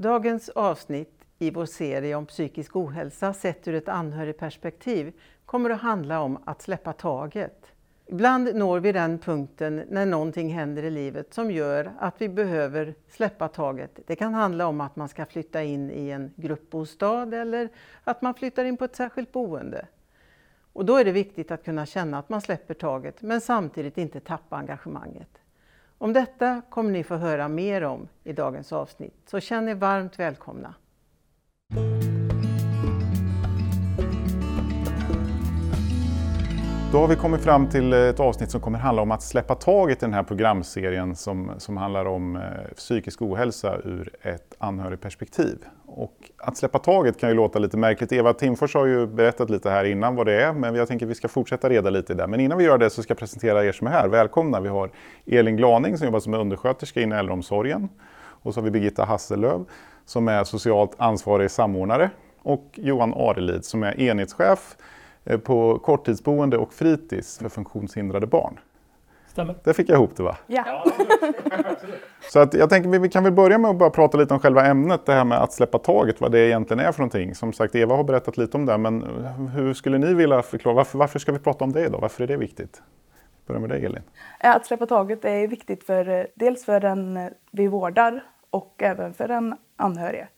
Dagens avsnitt i vår serie om psykisk ohälsa sett ur ett anhörigperspektiv kommer att handla om att släppa taget. Ibland når vi den punkten när någonting händer i livet som gör att vi behöver släppa taget. Det kan handla om att man ska flytta in i en gruppbostad eller att man flyttar in på ett särskilt boende. Och då är det viktigt att kunna känna att man släpper taget men samtidigt inte tappa engagemanget. Om detta kommer ni få höra mer om i dagens avsnitt, så känn er varmt välkomna. Då har vi kommit fram till eh, ett avsnitt som kommer handla om att släppa taget i den här programserien som, som handlar om eh, psykisk ohälsa ur ett anhörigperspektiv. Och att släppa taget kan ju låta lite märkligt. Eva Timfors har ju berättat lite här innan vad det är, men jag tänker att vi ska fortsätta reda lite i det. Men innan vi gör det så ska jag presentera er som är här. Välkomna! Vi har Elin Glaning som jobbar som undersköterska inom äldreomsorgen. Och så har vi Birgitta Hasselöv som är socialt ansvarig samordnare. Och Johan Arelid som är enhetschef på korttidsboende och fritids för funktionshindrade barn. Stämmer. Där fick jag ihop det va? Ja. Så att jag tänker vi kan väl börja med att bara prata lite om själva ämnet, det här med att släppa taget, vad det egentligen är för någonting. Som sagt, Eva har berättat lite om det, men hur skulle ni vilja förklara, varför, varför ska vi prata om det idag? Varför är det viktigt? Börja med dig Elin. Att släppa taget är viktigt för eh, dels för den eh, vi vårdar och även för den anhörige.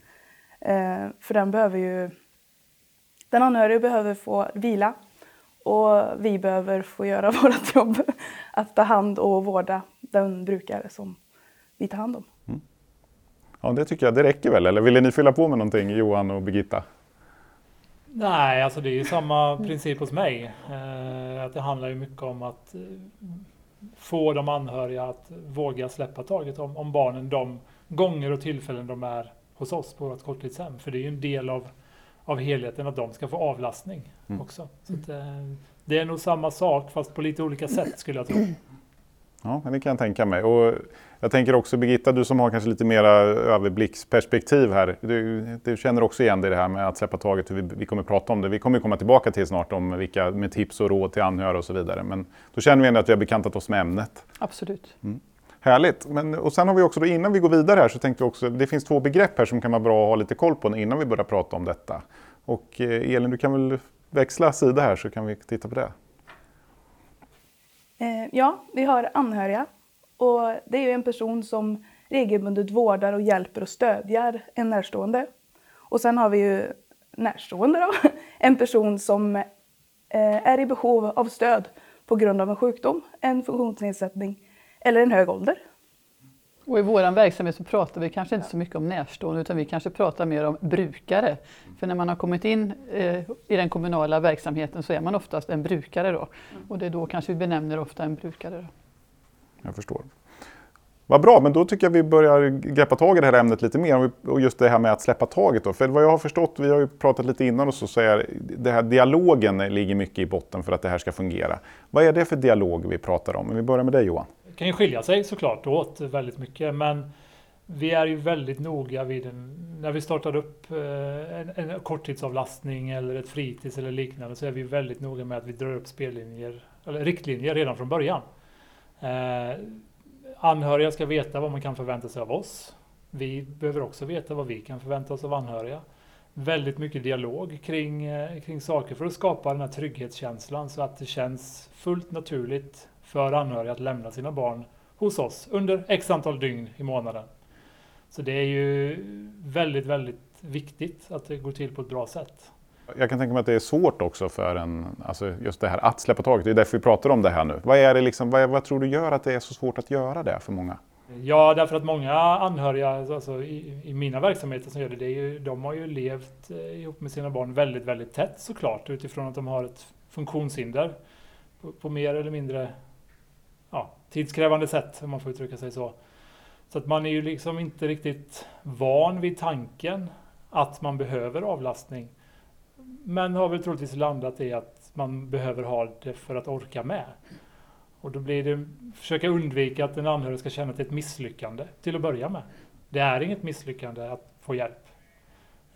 För den behöver ju den anhörige behöver få vila och vi behöver få göra vårt jobb att ta hand och vårda den brukare som vi tar hand om. Mm. Ja, det tycker jag det räcker väl, eller ville ni fylla på med någonting Johan och Birgitta? Nej, alltså det är ju samma princip hos mig. Eh, att det handlar ju mycket om att eh, få de anhöriga att våga släppa taget om, om barnen de gånger och tillfällen de är hos oss på vårt korttidshem. För det är ju en del av av helheten att de ska få avlastning mm. också. Så att, eh, det är nog samma sak fast på lite olika sätt skulle jag tro. Ja, det kan jag tänka mig. Och jag tänker också Birgitta, du som har kanske lite mera överblicksperspektiv här. Du, du känner också igen det här med att släppa taget, vi, vi kommer prata om det. Vi kommer komma tillbaka till snart om vilka med tips och råd till anhöriga och så vidare. Men då känner vi ändå att vi har bekantat oss med ämnet. Absolut. Mm. Härligt. Men, och sen har vi också, då, innan vi går vidare här, så tänkte vi också, det finns två begrepp här som kan vara bra att ha lite koll på innan vi börjar prata om detta. Och eh, Elin, du kan väl växla sida här så kan vi titta på det. Eh, ja, vi har anhöriga. Och det är ju en person som regelbundet vårdar och hjälper och stödjer en närstående. Och sen har vi ju närstående då, en person som eh, är i behov av stöd på grund av en sjukdom, en funktionsnedsättning eller en hög ålder. Och I vår verksamhet så pratar vi kanske inte så mycket om närstående utan vi kanske pratar mer om brukare. För när man har kommit in eh, i den kommunala verksamheten så är man oftast en brukare då. Och det är då kanske vi benämner ofta en brukare. Då. Jag förstår. Vad bra, men då tycker jag vi börjar greppa tag i det här ämnet lite mer. Och just det här med att släppa taget. Då. För vad jag har förstått, vi har ju pratat lite innan och så, så är det här dialogen ligger mycket i botten för att det här ska fungera. Vad är det för dialog vi pratar om? Vi börjar med dig Johan kan ju skilja sig såklart åt väldigt mycket men vi är ju väldigt noga vid en, när vi startar upp eh, en, en korttidsavlastning eller ett fritids eller liknande så är vi väldigt noga med att vi drar upp spellinjer eller riktlinjer redan från början. Eh, anhöriga ska veta vad man kan förvänta sig av oss. Vi behöver också veta vad vi kan förvänta oss av anhöriga. Väldigt mycket dialog kring, eh, kring saker för att skapa den här trygghetskänslan så att det känns fullt naturligt för anhöriga att lämna sina barn hos oss under x antal dygn i månaden. Så det är ju väldigt, väldigt viktigt att det går till på ett bra sätt. Jag kan tänka mig att det är svårt också för en, alltså just det här att släppa taget. Det är därför vi pratar om det här nu. Vad, är det liksom, vad, vad tror du gör att det är så svårt att göra det för många? Ja, därför att många anhöriga alltså, i, i mina verksamheter som gör det, det ju, de har ju levt eh, ihop med sina barn väldigt, väldigt tätt såklart utifrån att de har ett funktionshinder på, på mer eller mindre ja, tidskrävande sätt, om man får uttrycka sig så. Så att man är ju liksom inte riktigt van vid tanken att man behöver avlastning. Men har väl troligtvis landat i att man behöver ha det för att orka med. Och då blir det försöka undvika att en anhörig ska känna att det är ett misslyckande till att börja med. Det är inget misslyckande att få hjälp.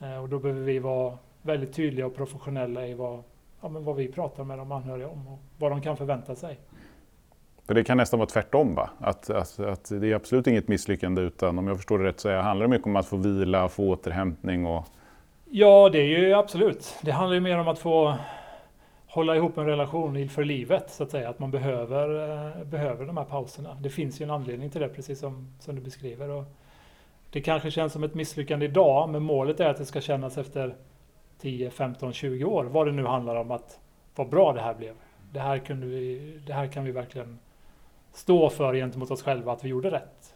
Eh, och då behöver vi vara väldigt tydliga och professionella i vad, ja, vad vi pratar med de anhöriga om och vad de kan förvänta sig. För det kan nästan vara tvärtom va? Att, att, att det är absolut inget misslyckande utan om jag förstår det rätt så handlar det mycket om att få vila, få återhämtning och... Ja, det är ju absolut. Det handlar ju mer om att få hålla ihop en relation för livet så att säga. Att man behöver, eh, behöver de här pauserna. Det finns ju en anledning till det precis som, som du beskriver. Och det kanske känns som ett misslyckande idag men målet är att det ska kännas efter 10, 15, 20 år. Vad det nu handlar om att vad bra det här blev. Det här, kunde vi, det här kan vi verkligen stå för gentemot oss själva att vi gjorde rätt.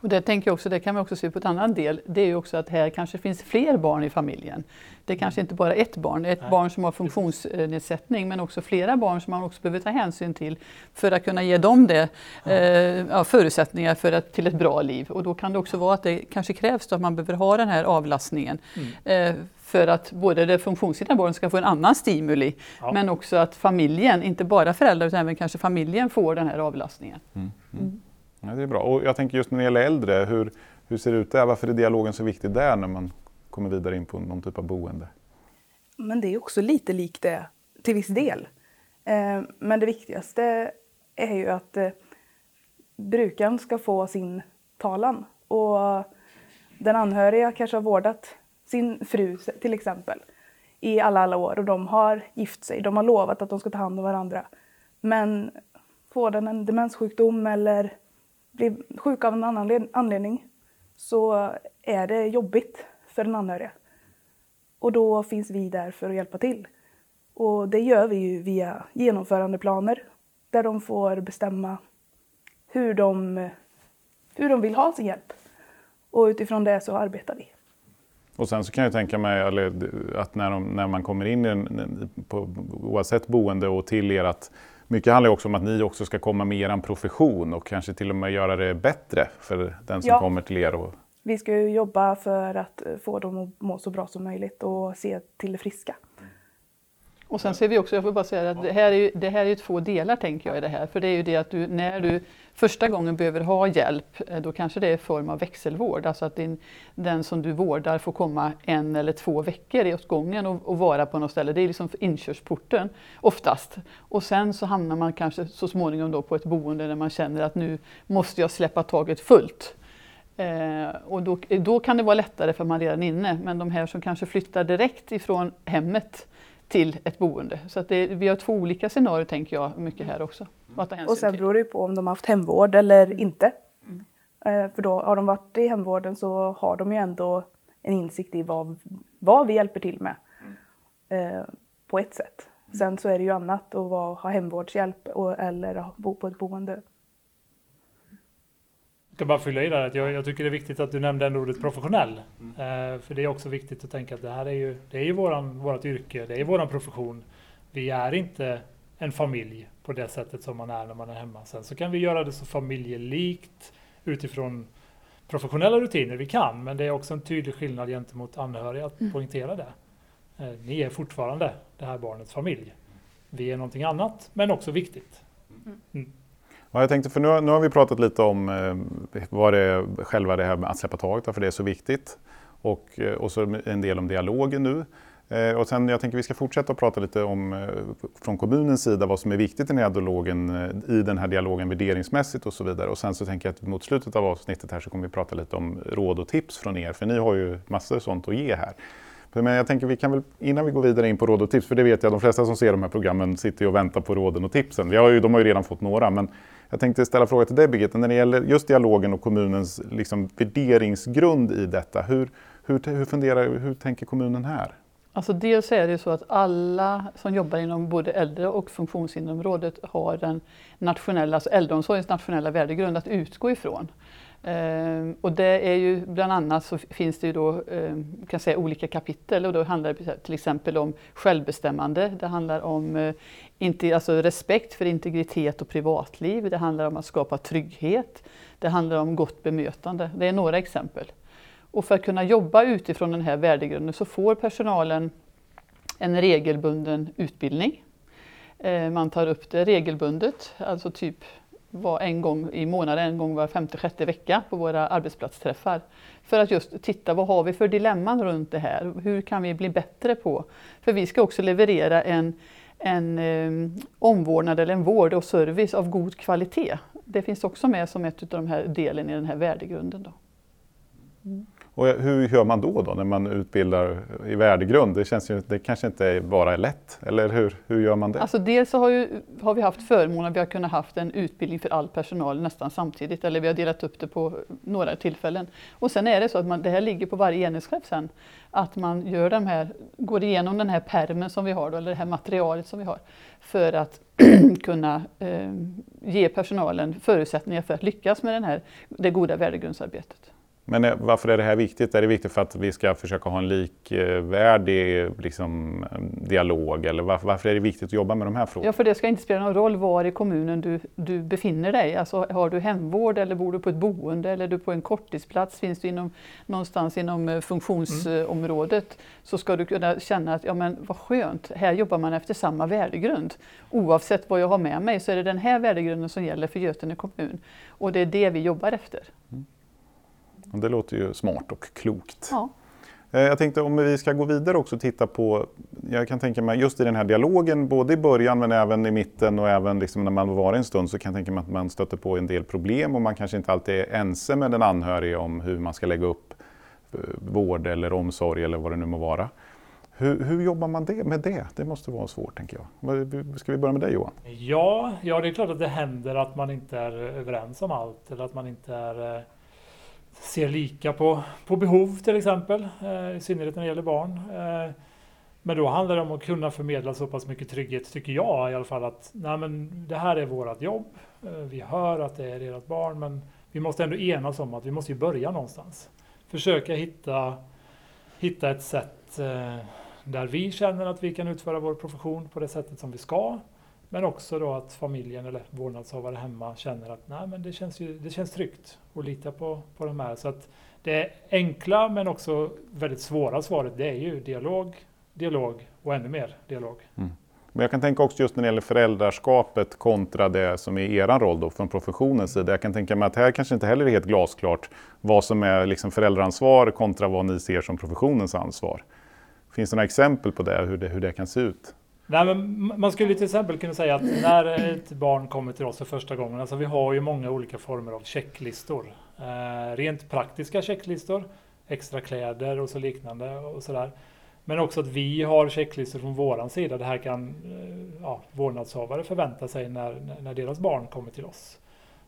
Och det tänker jag också, det kan vi också se på ett annat del, det är ju också att här kanske finns fler barn i familjen. Det är kanske inte bara ett barn, ett Nej. barn som har funktionsnedsättning men också flera barn som man också behöver ta hänsyn till för att kunna ge dem det, ja. Eh, ja, förutsättningar för att, till ett bra liv. Och då kan det också vara att det kanske krävs att man behöver ha den här avlastningen. Mm. Eh, för att både det funktionshindrade barnet ska få en annan stimuli ja. men också att familjen, inte bara föräldrar utan även kanske familjen får den här avlastningen. Mm. Mm. Ja, det är bra. Och jag tänker just när det gäller äldre, hur, hur ser det ut där? Varför är dialogen så viktig där när man kommer vidare in på någon typ av boende? Men det är också lite likt det till viss del. Eh, men det viktigaste är ju att eh, brukaren ska få sin talan. Och den anhöriga kanske har vårdat sin fru till exempel i alla, alla år och de har gift sig. De har lovat att de ska ta hand om varandra. Men får den en demenssjukdom eller blir sjuk av en annan anledning så är det jobbigt för den anhöriga. Och då finns vi där för att hjälpa till. Och det gör vi ju via genomförandeplaner där de får bestämma hur de, hur de vill ha sin hjälp. Och utifrån det så arbetar vi. Och sen så kan jag tänka mig att när, de, när man kommer in en, på, oavsett boende och till er att mycket handlar också om att ni också ska komma med er profession och kanske till och med göra det bättre för den som ja. kommer till er. Och... Vi ska ju jobba för att få dem att må så bra som möjligt och se till det friska. Och sen ser vi också, jag får bara säga att det här är ju, det här är ju två delar tänker jag i det här. För det är ju det att du, när du första gången behöver ha hjälp, eh, då kanske det är i form av växelvård. Alltså att din, den som du vårdar får komma en eller två veckor i åt gången och, och vara på något ställe. Det är liksom inkörsporten oftast. Och sen så hamnar man kanske så småningom då på ett boende där man känner att nu måste jag släppa taget fullt. Eh, och då, då kan det vara lättare för man redan inne, men de här som kanske flyttar direkt ifrån hemmet till ett boende. Så att det, vi har två olika scenarier tänker jag mycket här också. Och sen beror det på om de har haft hemvård eller inte. Mm. Eh, för då har de varit i hemvården så har de ju ändå en insikt i vad, vad vi hjälper till med. Eh, på ett sätt. Sen så är det ju annat att vara, ha hemvårdshjälp och, eller bo på ett boende ska bara fylla i där att jag, jag, tycker det är viktigt att du nämnde ändå ordet professionell. Mm. Eh, för det är också viktigt att tänka att det här är ju, det är ju våran, vårat yrke, det är våran profession. Vi är inte en familj på det sättet som man är när man är hemma. Sen så kan vi göra det så familjelikt utifrån professionella rutiner vi kan, men det är också en tydlig skillnad gentemot anhöriga att mm. poängtera det. Eh, ni är fortfarande det här barnets familj. Vi är någonting annat, men också viktigt. Mm. Ja, jag tänkte, för nu, nu har vi pratat lite om eh, vad det är, själva det här med att släppa taget, för det är så viktigt. Och, eh, och så en del om dialogen nu. Eh, och sen, jag tänker vi ska fortsätta att prata lite om eh, från kommunens sida vad som är viktigt i den här dialogen, eh, i den här dialogen värderingsmässigt och så vidare. Och sen så tänker jag att mot slutet av avsnittet här så kommer vi prata lite om råd och tips från er, för ni har ju massor sånt att ge här. Men jag tänker vi kan väl, innan vi går vidare in på råd och tips, för det vet jag de flesta som ser de här programmen sitter och väntar på råden och tipsen. Vi har ju, de har ju redan fått några, men jag tänkte ställa fråga till dig Birgitta, när det gäller just dialogen och kommunens liksom, värderingsgrund i detta. Hur, hur, hur, funderar, hur tänker kommunen här? Alltså dels är det så att alla som jobbar inom både äldre och funktionshinderområdet har den nationella, alltså äldreomsorgens nationella värdegrund att utgå ifrån. Eh, och det är ju bland annat så finns det ju då eh, kan säga, olika kapitel och då handlar det till exempel om självbestämmande. Det handlar om eh, inte, alltså respekt för integritet och privatliv. Det handlar om att skapa trygghet. Det handlar om gott bemötande. Det är några exempel. Och för att kunna jobba utifrån den här värdegrunden så får personalen en regelbunden utbildning. Eh, man tar upp det regelbundet, alltså typ var en gång i månaden, en gång var femte, sjätte vecka på våra arbetsplatsträffar. För att just titta vad har vi för dilemman runt det här? Hur kan vi bli bättre på? För vi ska också leverera en, en eh, omvårdnad eller en vård och service av god kvalitet. Det finns också med som ett av de här delen i den här värdegrunden. Då. Mm. Och hur gör man då, då när man utbildar i värdegrund? Det, känns ju, det kanske inte bara är lätt, eller hur, hur gör man det? Alltså dels så har, ju, har vi haft förmånen att vi har kunnat haft en utbildning för all personal nästan samtidigt, eller vi har delat upp det på några tillfällen. Och sen är det så att man, det här ligger på varje enhetschef sen, att man gör de här, går igenom den här permen som vi har, då, eller det här materialet som vi har, för att kunna eh, ge personalen förutsättningar för att lyckas med den här, det goda värdegrundsarbetet. Men eh, varför är det här viktigt? Är det viktigt för att vi ska försöka ha en likvärdig liksom, dialog? Eller varför, varför, är det viktigt att jobba med de här frågorna? Ja, för det ska inte spela någon roll var i kommunen du, du befinner dig. Alltså, har du hemvård eller bor du på ett boende eller är du på en korttidsplats, finns du inom, någonstans inom eh, funktionsområdet mm. så ska du kunna känna att ja, men vad skönt, här jobbar man efter samma värdegrund. Oavsett vad jag har med mig så är det den här värdegrunden som gäller för Götene kommun. Och det är det vi jobbar efter. Mm. Det låter ju smart och klokt. Ja. Eh, jag tänkte om vi ska gå vidare också och titta på, jag kan tänka mig just i den här dialogen, både i början men även i mitten och även liksom när man var en stund så kan jag tänka mig att man stöter på en del problem och man kanske inte alltid är ense med den anhörige om hur man ska lägga upp eh, vård eller omsorg eller vad det nu må vara. Hur, hur jobbar man det, med det? Det måste vara svårt tänker jag. Ska vi börja med dig Johan? Ja, ja, det är klart att det händer att man inte är överens om allt eller att man inte är eh, ser lika på, på behov till exempel, eh, i synnerhet när det gäller barn. Eh, men då handlar det om att kunna förmedla så pass mycket trygghet, tycker jag i alla fall, att nej, men det här är vårt jobb. Eh, vi hör att det är ert barn, men vi måste ändå enas om att vi måste ju börja någonstans. Försöka hitta, hitta ett sätt eh, där vi känner att vi kan utföra vår profession på det sättet som vi ska. Men också då att familjen eller vårdnadshavare hemma känner att nej, men det, känns ju, det känns tryggt att lita på, på de här. Så att det enkla men också väldigt svåra svaret det är ju dialog, dialog och ännu mer dialog. Mm. Men jag kan tänka också just när det gäller föräldraskapet kontra det som är er roll då från professionens sida. Jag kan tänka mig att här kanske inte heller är helt glasklart vad som är liksom föräldraansvar kontra vad ni ser som professionens ansvar. Finns det några exempel på det, hur det, hur det kan se ut? Nej, men man skulle till exempel kunna säga att när ett barn kommer till oss för första gången, alltså vi har ju många olika former av checklistor. Eh, rent praktiska checklistor, extra kläder och så liknande och sådär. Men också att vi har checklistor från våran sida. Det här kan eh, ja, vårdnadshavare förvänta sig när, när deras barn kommer till oss.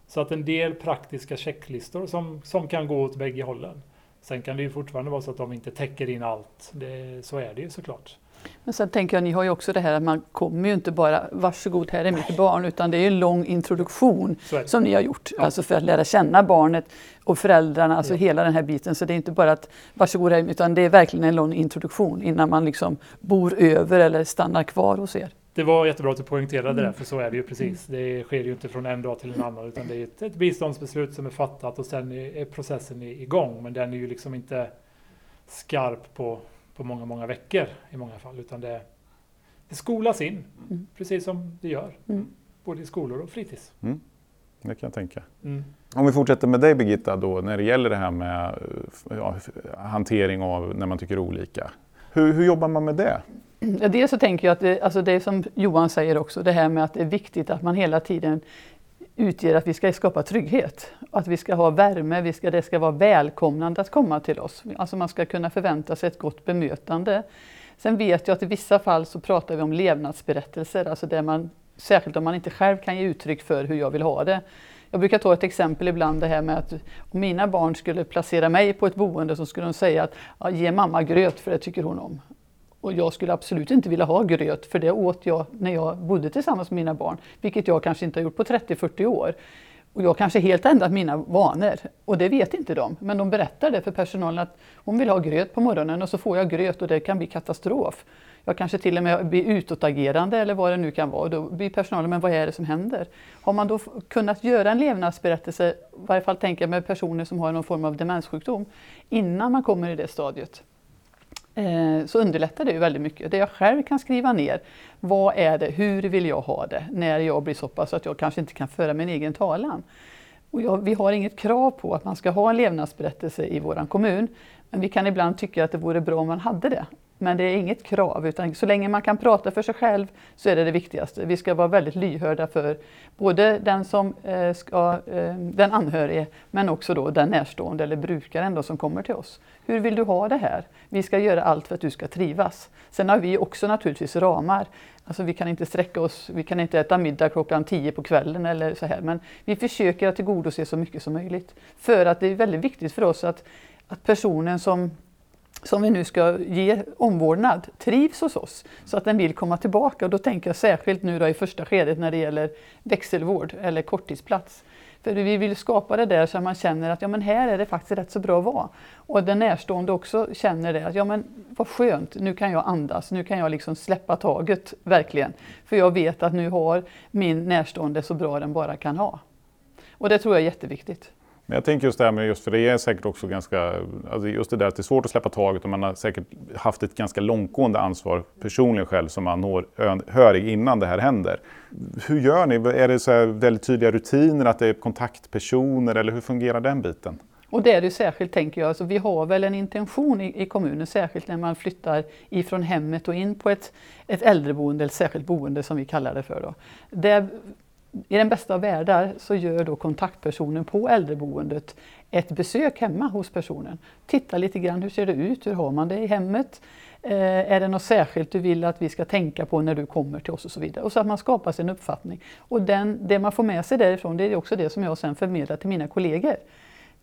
Så att en del praktiska checklistor som, som kan gå åt bägge hållen. Sen kan det ju fortfarande vara så att de inte täcker in allt. Det, så är det ju såklart. Men sen tänker jag, ni har ju också det här att man kommer ju inte bara varsågod här är mitt barn utan det är en lång introduktion som ni har gjort. Ja. Alltså för att lära känna barnet och föräldrarna, alltså ja. hela den här biten. Så det är inte bara att varsågod här utan det är verkligen en lång introduktion innan man liksom bor över eller stannar kvar hos er. Det var jättebra att du poängterade det, mm. för så är det ju precis. Det sker ju inte från en dag till en annan, utan det är ett, ett biståndsbeslut som är fattat och sen är processen igång. Men den är ju liksom inte skarp på på många, många veckor i många fall. Utan det, det skolas in, mm. precis som det gör. Mm. Både i skolor och fritids. Mm. Det kan jag tänka. Mm. Om vi fortsätter med dig Birgitta, då, när det gäller det här med ja, hantering av när man tycker olika. Hur, hur jobbar man med det? Ja, dels så tänker jag att det, alltså det som Johan säger också, det här med att det är viktigt att man hela tiden utger att vi ska skapa trygghet. Att vi ska ha värme, vi ska, det ska vara välkomnande att komma till oss. Alltså man ska kunna förvänta sig ett gott bemötande. Sen vet jag att i vissa fall så pratar vi om levnadsberättelser, alltså där man, särskilt om man inte själv kan ge uttryck för hur jag vill ha det. Jag brukar ta ett exempel ibland det här med att om mina barn skulle placera mig på ett boende så skulle de säga att ja, ge mamma gröt för det tycker hon om. Och jag skulle absolut inte vilja ha gröt för det åt jag när jag bodde tillsammans med mina barn. Vilket jag kanske inte har gjort på 30-40 år. Och jag kanske helt ändrat mina vanor. Och det vet inte de. Men de berättar det för personalen att hon vill ha gröt på morgonen och så får jag gröt och det kan bli katastrof. Jag kanske till och med blir utåtagerande eller vad det nu kan vara. Då blir personalen, men vad är det som händer? Har man då kunnat göra en levnadsberättelse, i varje fall tänker jag med personer som har någon form av demenssjukdom, innan man kommer i det stadiet, Eh, så underlättar det ju väldigt mycket. Det jag själv kan skriva ner, vad är det, hur vill jag ha det när jag blir så pass att jag kanske inte kan föra min egen talan. Och jag, vi har inget krav på att man ska ha en levnadsberättelse i vår kommun, men vi kan ibland tycka att det vore bra om man hade det. Men det är inget krav, utan så länge man kan prata för sig själv så är det det viktigaste. Vi ska vara väldigt lyhörda för både den, som eh, ska, eh, den anhörige men också då den närstående eller brukaren då som kommer till oss. Hur vill du ha det här? Vi ska göra allt för att du ska trivas. Sen har vi också naturligtvis ramar. Alltså vi kan inte sträcka oss, vi kan inte äta middag klockan tio på kvällen eller så här. Men vi försöker att tillgodose så mycket som möjligt. För att det är väldigt viktigt för oss att, att personen som som vi nu ska ge omvårdnad trivs hos oss så att den vill komma tillbaka. Och då tänker jag särskilt nu då i första skedet när det gäller växelvård eller korttidsplats. För vi vill skapa det där så att man känner att ja, men här är det faktiskt rätt så bra att vara. Och den närstående också känner det, att ja men vad skönt, nu kan jag andas, nu kan jag liksom släppa taget verkligen. För jag vet att nu har min närstående så bra den bara kan ha. Och det tror jag är jätteviktigt. Men jag tänker just det här med, just för det är säkert också ganska, alltså just det där att det är svårt att släppa taget och man har säkert haft ett ganska långtgående ansvar personligen själv som anhörig innan det här händer. Hur gör ni? Är det så väldigt tydliga rutiner, att det är kontaktpersoner eller hur fungerar den biten? Och det är det särskilt tänker jag, alltså, vi har väl en intention i, i, kommunen, särskilt när man flyttar ifrån hemmet och in på ett, ett äldreboende, eller särskilt boende som vi kallar det för. Då. Där i den bästa av världar så gör då kontaktpersonen på äldreboendet ett besök hemma hos personen. Titta lite grann, hur ser det ut? Hur har man det i hemmet? Eh, är det något särskilt du vill att vi ska tänka på när du kommer till oss och så vidare. Och så att man skapar sig en uppfattning. Och den, det man får med sig därifrån det är också det som jag sen förmedlar till mina kollegor.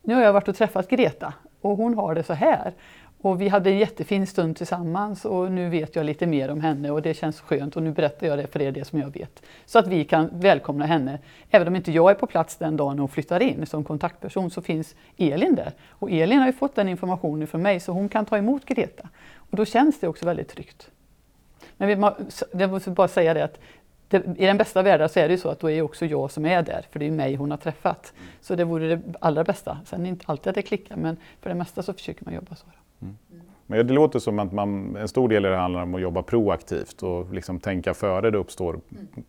Nu har jag varit och träffat Greta och hon har det så här. Och vi hade en jättefin stund tillsammans och nu vet jag lite mer om henne och det känns skönt och nu berättar jag det för er, det som jag vet. Så att vi kan välkomna henne. Även om inte jag är på plats den dagen hon flyttar in som kontaktperson så finns Elin där. Och Elin har ju fått den informationen från mig så hon kan ta emot Greta. Och då känns det också väldigt tryggt. Men vi, jag måste bara säga det att det, I den bästa världen så är det ju så att då är också jag som är där, för det är mig hon har träffat. Så det vore det allra bästa. Sen är det inte alltid att det klickar, men för det mesta så försöker man jobba så. Mm. Men det låter som att man, en stor del av det handlar om att jobba proaktivt och liksom tänka före det uppstår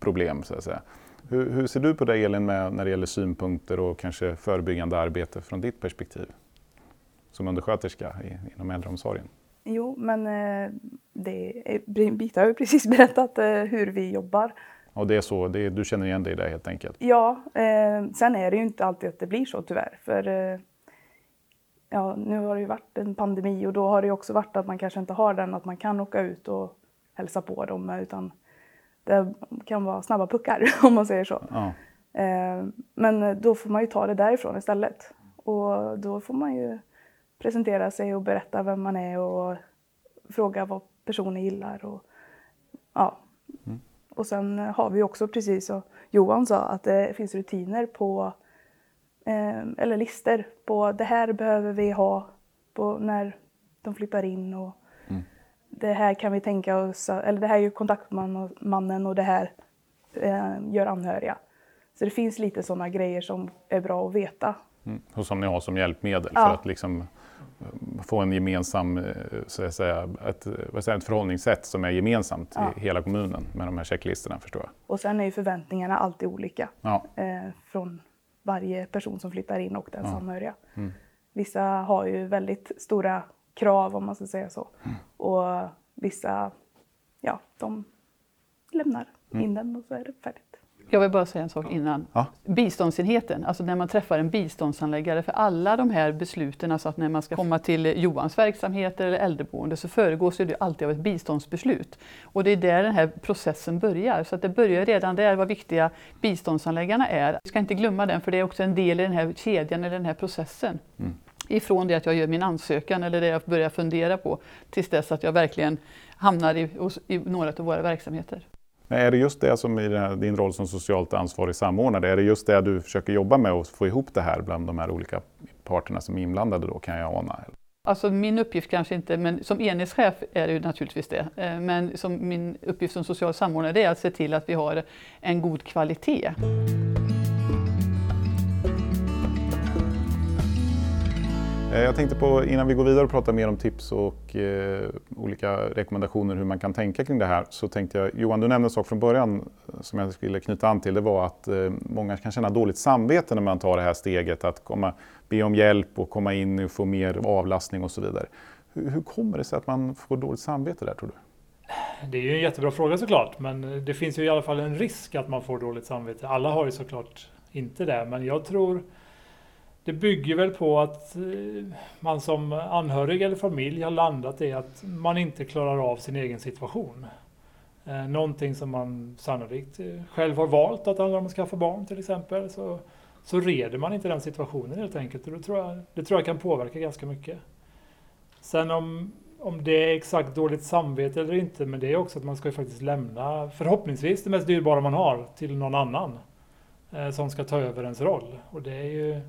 problem. Så att säga. Hur, hur, ser du på det Elin med, när det gäller synpunkter och kanske förebyggande arbete från ditt perspektiv som undersköterska i, inom äldreomsorgen? Jo, men eh, det är, Birgitta har ju precis berättat eh, hur vi jobbar. Och det är så, det du känner igen dig i det helt enkelt? Ja, eh, sen är det ju inte alltid att det blir så tyvärr. För eh, ja, nu har det ju varit en pandemi och då har det också varit att man kanske inte har den att man kan åka ut och hälsa på dem utan det kan vara snabba puckar om man säger så. Ja. Eh, men då får man ju ta det därifrån istället och då får man ju presentera sig och berätta vem man är och fråga vad personen gillar. Och, ja. Mm. och sen har vi också, precis som Johan sa, att det finns rutiner på eller lister på det här behöver vi ha när de flyttar in och mm. det här kan vi tänka oss, eller det här är ju kontaktmannen och det här eh, gör anhöriga. Så det finns lite sådana grejer som är bra att veta. Mm. Och som ni har som hjälpmedel ja. för att liksom eh, få en gemensam, eh, så att säga, ett, vad säger, ett förhållningssätt som är gemensamt ja. i hela kommunen med de här checklistorna förstår jag. Och sen är ju förväntningarna alltid olika ja. eh, från varje person som flyttar in och dens ja. anhöriga. Mm. Vissa har ju väldigt stora krav om man ska säga så. Mm. Och vissa, ja, de lämnar mm. in den och så är det färdigt. Jag vill bara säga en sak innan. Ja. Biståndsenheten, alltså när man träffar en biståndshandläggare för alla de här besluten, alltså att när man ska komma till Johans verksamhet eller äldreboende så föregås det alltid av ett biståndsbeslut. Och det är där den här processen börjar. Så att det börjar redan där vad viktiga biståndshandläggarna är. Vi ska inte glömma den för det är också en del i den här kedjan, eller den här processen. Mm. Ifrån det att jag gör min ansökan eller det jag börjar fundera på tills dess att jag verkligen hamnar i, i några av våra verksamheter. Men är det just det som i din roll som socialt ansvarig samordnare, är det just det du försöker jobba med och få ihop det här bland de här olika parterna som är inblandade då kan jag ana? Alltså min uppgift kanske inte, men som enhetschef är det ju naturligtvis det. Eh, men som min uppgift som social samordnare är att se till att vi har en god kvalitet. Eh, jag tänkte på, innan vi går vidare och pratar mer om tips och eh, olika rekommendationer hur man kan tänka kring det här, så tänkte jag, Johan du nämnde en sak från början eh, som jag skulle knyta an till, det var att eh, många kan känna dåligt samvete när man tar det här steget att komma, be om hjälp och komma in och få mer avlastning och så vidare. Hur, hur kommer det sig att man får dåligt samvete där tror du? Det är ju en jättebra fråga såklart, men det finns ju i alla fall en risk att man får dåligt samvete. Alla har ju såklart inte det, men jag tror det bygger väl på att eh, man som anhörig eller familj har landat i att man inte klarar av sin egen situation. Eh, någonting som man sannolikt eh, själv har valt att handla om att skaffa barn till exempel. Så, så reder man inte den situationen helt enkelt. Och det, tror jag, det tror jag kan påverka ganska mycket. Sen om, om det är exakt dåligt samvete eller inte, men det är också att man ska ju faktiskt lämna förhoppningsvis det mest dyrbara man har till någon annan eh, som ska ta över ens roll. Och det är ju,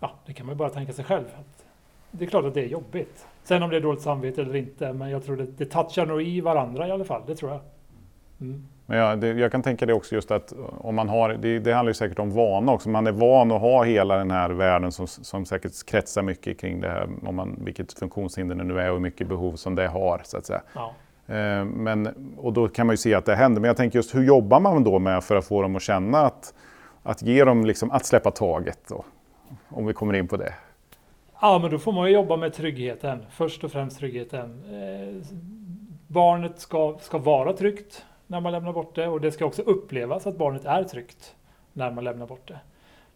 ja, det kan man ju bara tänka sig själv. Att det är klart att det är jobbigt. Sen om det är dåligt samvete eller inte, men jag tror det, det touchar nog i varandra i alla fall, det tror jag. Mm. Men jag, det, jag, kan tänka det också just att om man har, det, det handlar ju säkert om vana också, man är van att ha hela den här världen som, som säkert kretsar mycket kring det här, om man, vilket funktionshinder det nu är och hur mycket behov som det har. Så att säga. Ja. Eh, men, och då kan man ju se att det händer, men jag tänker just hur jobbar man då med för att få dem att känna att, att ge dem liksom, att släppa taget? Då, om vi kommer in på det. Ja, men då får man ju jobba med tryggheten, först och främst tryggheten. Eh, barnet ska, ska vara tryggt när man lämnar bort det och det ska också upplevas att barnet är tryggt när man lämnar bort det.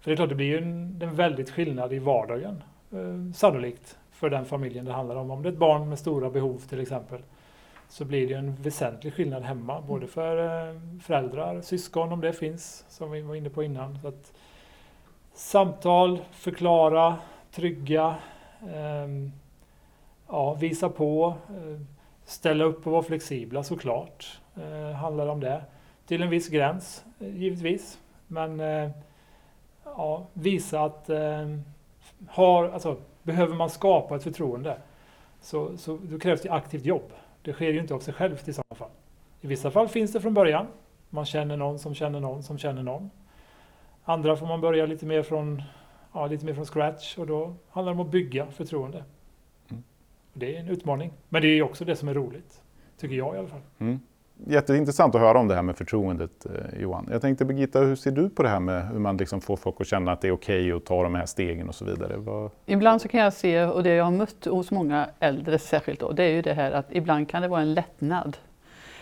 För det är klart, det blir ju en, en väldigt skillnad i vardagen, eh, sannolikt, för den familjen det handlar om. Om det är ett barn med stora behov till exempel, så blir det en väsentlig skillnad hemma, både för eh, föräldrar, syskon om det finns, som vi var inne på innan. Så att, samtal, förklara, trygga, eh, ja, visa på, eh, ställa upp och vara flexibla såklart eh, handlar om det. Till en viss gräns eh, givetvis. Men eh, ja, visa att eh, har, alltså, behöver man skapa ett förtroende så, så då krävs det aktivt jobb. Det sker ju inte av sig självt i sådana fall. I vissa fall finns det från början. Man känner någon som känner någon som känner någon. Andra får man börja lite mer från, ja, lite mer från scratch och då handlar det om att bygga förtroende. Mm. Det är en utmaning. Men det är också det som är roligt. Tycker jag i alla fall. Mm jätteintressant att höra om det här med förtroendet eh, Johan. Jag tänkte Birgitta, hur ser du på det här med hur man liksom får folk att känna att det är okej okay att ta de här stegen och så vidare? Vad... Ibland så kan jag se, och det jag har mött hos många äldre särskilt då, det är ju det här att ibland kan det vara en lättnad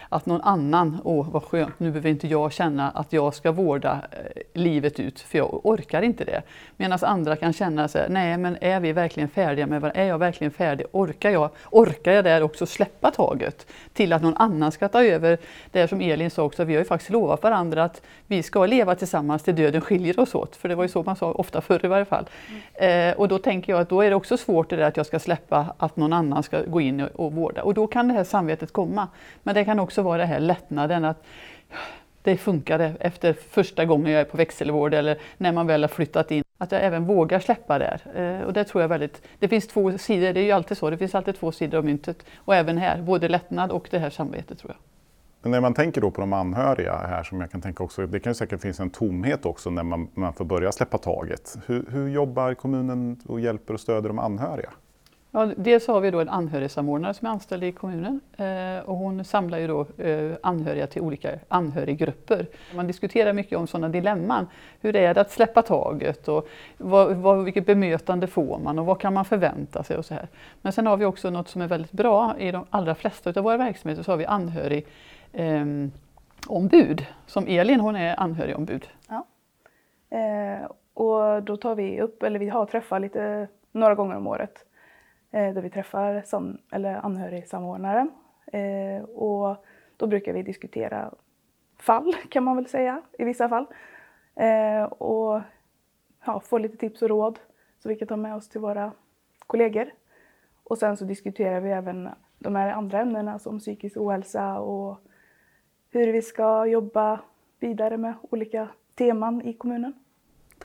att någon annan, åh vad skönt, nu behöver inte jag känna att jag ska vårda eh, livet ut, för jag orkar inte det. Medan andra kan känna sig, nej men är vi verkligen färdiga med varandra? Är jag verkligen färdig? Orkar jag, orkar jag där också släppa taget till att någon annan ska ta över? Det som Elin sa också, vi har ju faktiskt lovat varandra att vi ska leva tillsammans till döden skiljer oss åt, för det var ju så man sa ofta förr i varje fall. Mm. Eh, och då tänker jag att då är det också svårt det där att jag ska släppa att någon annan ska gå in och, och vårda. Och då kan det här samvetet komma. Men det kan också vara det här lättnaden att det funkade efter första gången jag är på växelvård eller när man väl har flyttat in. Att jag även vågar släppa där. Eh, och det tror jag väldigt, det finns två sidor, det är ju alltid så, det finns alltid två sidor av myntet. Och även här, både lättnad och det här samvetet tror jag. Men när man tänker då på de anhöriga här som jag kan tänka också, det kan ju säkert finnas en tomhet också när man, man får börja släppa taget. Hur, hur jobbar kommunen och hjälper och stöder de anhöriga? Ja, dels har vi då en anhörigsamordnare som är anställd i kommunen eh, och hon samlar ju då eh, anhöriga till olika anhöriggrupper. Man diskuterar mycket om sådana dilemman. Hur är det att släppa taget och vad, vad, vilket bemötande får man och vad kan man förvänta sig och så här. Men sen har vi också något som är väldigt bra i de allra flesta av våra verksamheter så har vi anhörig eh, ombud. Som Elin, hon är anhörigombud. Ja. Eh, och då tar vi upp, eller vi har träffar lite några gånger om året Eh, där vi träffar som, eller anhörigsamordnaren. Eh, och då brukar vi diskutera fall kan man väl säga i vissa fall. Eh, och ja, få lite tips och råd som vi kan ta med oss till våra kollegor. Och sen så diskuterar vi även de här andra ämnena som psykisk ohälsa och hur vi ska jobba vidare med olika teman i kommunen.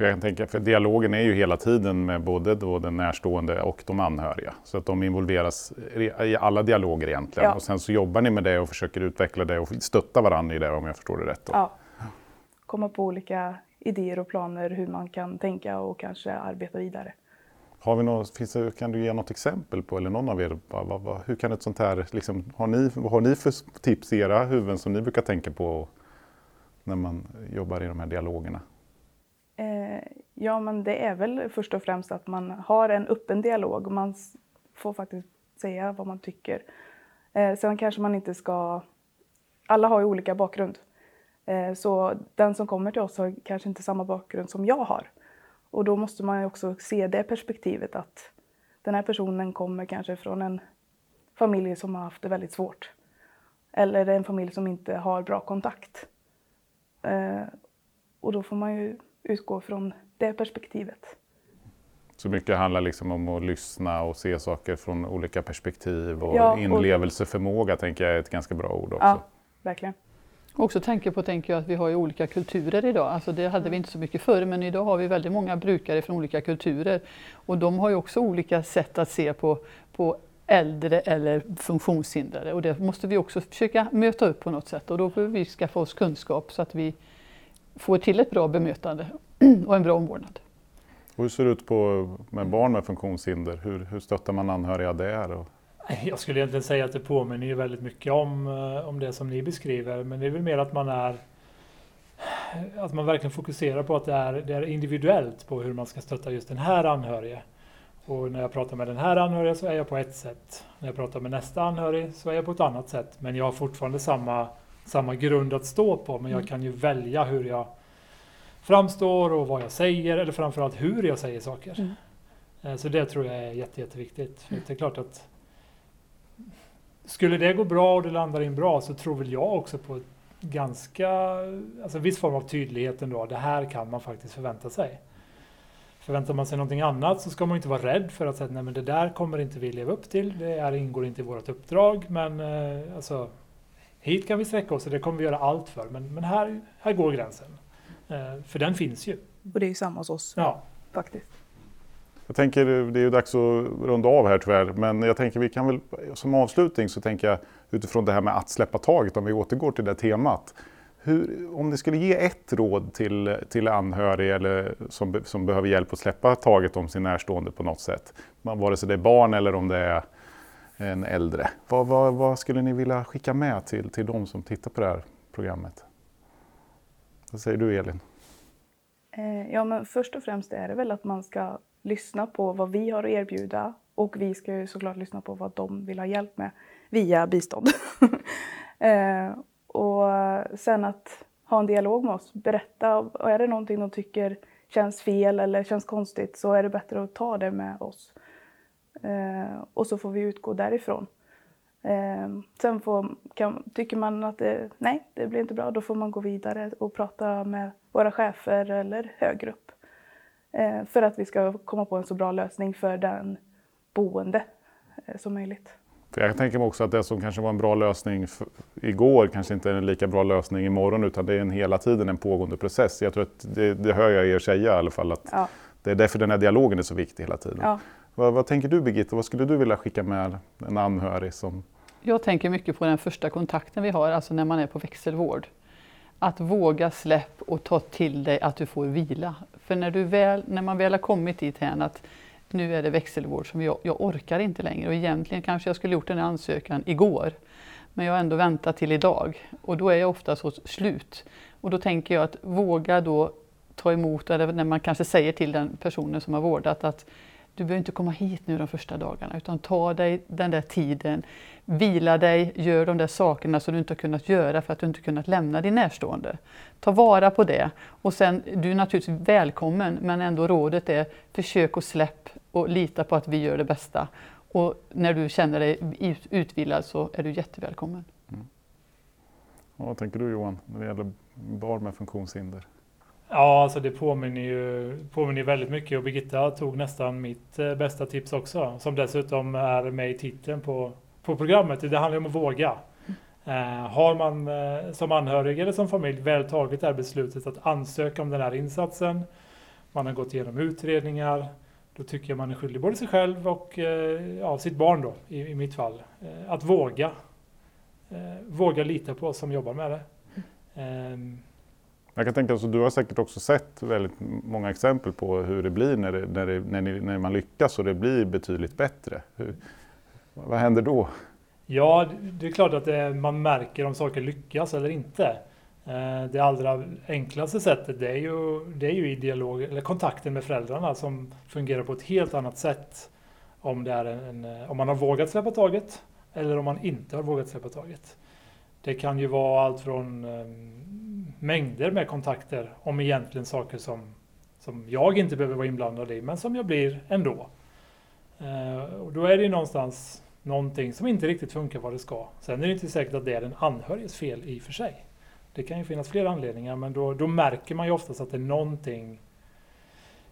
Jag kan tänka, för dialogen är ju hela tiden med både då den närstående och de anhöriga. Så att de involveras i alla dialoger egentligen. Ja. Och sen så jobbar ni med det och försöker utveckla det och stötta varandra i det om jag förstår det rätt. Då. Ja. Komma på olika idéer och planer hur man kan tänka och kanske arbeta vidare. Har vi något, finns det, kan du ge något exempel på, eller någon av er, hur kan ett sånt här, liksom, har, ni, vad har ni för tips i era huvuden som ni brukar tänka på när man jobbar i de här dialogerna? Eh, ja, men det är väl först och främst att man har en öppen dialog och man får faktiskt säga vad man tycker. Eh, sen kanske man inte ska... Alla har ju olika bakgrund. Eh, så den som kommer till oss har kanske inte samma bakgrund som jag har. Och då måste man ju också se det perspektivet att den här personen kommer kanske från en familj som har haft det väldigt svårt. Eller en familj som inte har bra kontakt. Eh, och då får man ju utgå från det perspektivet. Så mycket handlar liksom om att lyssna och se saker från olika perspektiv och Ja, och- inlevelseförmåga tänker jag är ett ganska bra ord också. Ja, verkligen. Också tänker på tänker jag, att vi har ju olika kulturer idag. Alltså det hade vi inte så mycket förr men idag har vi väldigt många brukare från olika kulturer. Och de har ju också olika sätt att se på, på äldre eller funktionshindrade och det måste vi också försöka möta upp på något sätt och då behöver vi skaffa oss kunskap så att vi får till ett bra bemötande och en bra omvårdnad. Och hur ser det ut på, med barn med funktionshinder? Hur, hur stöttar man anhöriga där? Och, Jag skulle egentligen säga att det påminner ju väldigt mycket om, eh, om det som ni beskriver. Men det är väl mer att man är att man verkligen fokuserar på att det är, det är individuellt på hur man ska stötta just den här anhörige. Och när jag pratar med den här anhöriga så är jag på ett sätt. När jag pratar med nästa anhörig så är jag på ett annat sätt. Men jag har fortfarande samma, samma grund att stå på. Men jag kan ju välja hur jag framstår och vad jag säger eller framförallt hur jag säger saker. Mm. Eh, Så det tror jag är jätte, jätteviktigt. För det är klart att skulle det gå bra och det landar in bra så tror väl jag också på ganska, alltså viss form av tydlighet ändå. Det här kan man faktiskt förvänta sig. Förväntar man sig någonting annat så ska man inte vara rädd för att säga nej men det där kommer inte vi leva upp till. Det är, ingår inte i vårt uppdrag men eh, alltså hit kan vi sträcka oss och det kommer vi göra allt för. Men, men här, här går gränsen. Eh, för den finns ju. Och det är ju samma hos oss Ja. faktiskt. jag tänker, det är ju dags att runda av här tyvärr, men jag tänker vi kan väl som avslutning så tänker jag utifrån det här med att släppa taget, om vi återgår till det temat. Hur, om ni skulle ge ett råd till, till anhöriga eller som, som behöver hjälp att släppa taget om sin närstående på något sätt, vare sig det är barn eller om det är en äldre. Vad, vad, vad skulle ni vilja skicka med till, till de som tittar på det här programmet? Vad säger du Elin? Eh, ja, men först och främst är det väl att man ska lyssna på vad vi har att erbjuda och vi ska ju såklart lyssna på vad de vill ha hjälp med via bistånd. Eh, och sen att ha en dialog med oss, berätta och är det någonting de tycker känns fel eller känns konstigt så är det bättre att ta det med oss. Eh, och så får vi utgå därifrån. Eh, sen får, kan, tycker man att det, nej, det blir inte bra, då får man gå vidare och prata med våra chefer eller högre upp. Eh, för att vi ska komma på en så bra lösning för den boende som möjligt. För jag tänker mig också att det som kanske var en bra lösning igår kanske inte är en lika bra lösning imorgon utan det är en hela tiden en pågående process. Jag tror att det, det hör jag er säga i alla fall att Ja, det är därför den här dialogen är så viktig hela tiden. ja. Vad, vad tänker du Birgitta, vad skulle du vilja skicka med en anhörig som Jag tänker mycket på den första kontakten vi har, alltså när man är på växelvård. Att våga släpp och ta till dig att du får vila. För när, du väl, när man väl har kommit dit här att nu är det växelvård som jag, jag orkar inte längre och egentligen kanske jag skulle gjort den här ansökan igår. Men jag har ändå väntat till idag och då är jag ofta så slut. Och då tänker jag att våga då ta emot, eller när man kanske säger till den personen som har vårdat att du behöver inte komma hit nu de första dagarna utan ta dig den där tiden, vila dig, gör de där sakerna som du inte har kunnat göra för att du inte kunnat lämna din närstående. Ta vara på det och sen, du är naturligtvis välkommen men ändå rådet är försök att släpp och lita på att vi gör det bästa. Och när du känner dig utvilad så är du jättevälkommen. Mm. vad tänker du Johan när det gäller barn med funktionshinder? Ja, alltså det påminner ju påminner väldigt mycket och Birgitta tog nästan mitt eh, bästa tips också. Som dessutom är med i titeln på, på programmet. Det handlar om att våga. Eh, har man eh, som anhörig eller som familj väl tagit det här beslutet att ansöka om den här insatsen. Man har gått igenom utredningar. Då tycker jag man är skyldig både sig själv och eh, ja, sitt barn då i, i mitt fall. Eh, att våga. Eh, våga lita på oss som jobbar med det. Jag kan tänka att du har säkert också sett väldigt många exempel på hur det blir när, det, när, det, när, ni, när man lyckas och det blir betydligt bättre. Hur, vad händer då? Ja, det är klart att det, man märker om saker lyckas eller inte. Eh, det allra enklaste sättet det är, ju, det är ju i dialog, eller kontakten med föräldrarna som fungerar på ett helt annat sätt om, det är en, om man har vågat släppa taget eller om man inte har vågat släppa taget. Det kan ju vara allt från ehm, mängder med kontakter om egentligen saker som, som jag inte behöver vara inblandad i men som jag blir ändå. Eh, och då är det ju någonstans någonting som inte riktigt funkar vad det ska. Sen är det inte säkert att det är den anhöriges fel i och för sig. Det kan ju finnas flera anledningar men då, då märker man ju oftast att det är någonting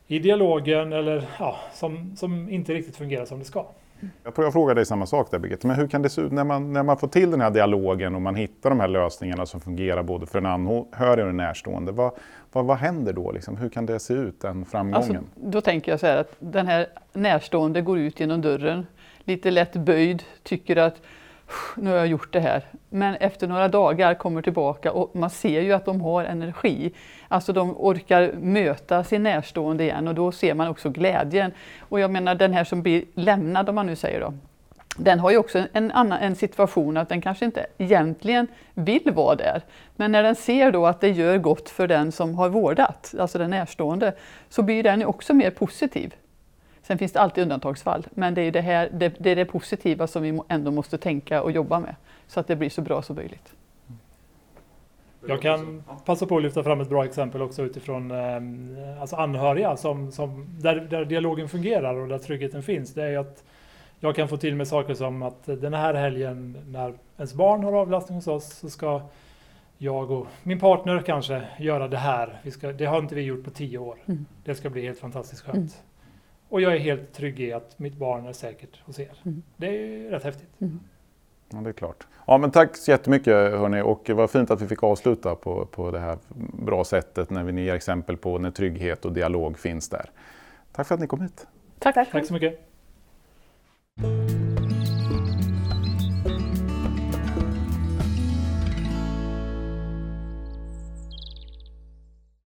i dialogen eller ja, som, som inte riktigt fungerar som det ska. Jag tror jag frågar dig samma sak där Birgitta, men hur kan det se ut när man, när man får till den här dialogen och man hittar de här lösningarna som fungerar både för en anhörig och en närstående. Vad, vad, vad händer då? Liksom? Hur kan det se ut, den framgången? Alltså, då tänker jag så här att den här närstående går ut genom dörren, lite lätt böjd, tycker att nu har jag gjort det här. Men efter några dagar kommer tillbaka och man ser ju att de har energi. Alltså de orkar möta sin närstående igen och då ser man också glädjen. Och jag menar den här som blir lämnad om man nu säger då. Den har ju också en annan en situation att den kanske inte egentligen vill vara där. Men när den ser då att det gör gott för den som har vårdat, alltså den närstående, så blir den också mer positiv. Sen finns det alltid undantagsfall, men det är det, här, det, det, är det positiva som vi ändå måste tänka och jobba med så att det blir så bra som möjligt. Jag kan passa på att lyfta fram ett bra exempel också utifrån eh, alltså anhöriga som, som, där, där dialogen fungerar och där tryggheten finns. Det är att jag kan få till mig saker som att den här helgen när ens barn har avlastning hos oss så ska jag och min partner kanske göra det här. Ska, det har inte vi gjort på tio år. Mm. Det ska bli helt fantastiskt skönt. Mm. Och jag är helt trygg i att mitt barn är säkert hos er. Mm. Det är ju rätt häftigt. Mm. Ja, det är klart. Ja, men tack så jättemycket hörni och var fint att vi fick avsluta på, på det här bra sättet när vi ger exempel på när trygghet och dialog finns där. Tack för att ni kom hit. Tack, tack. tack så mycket.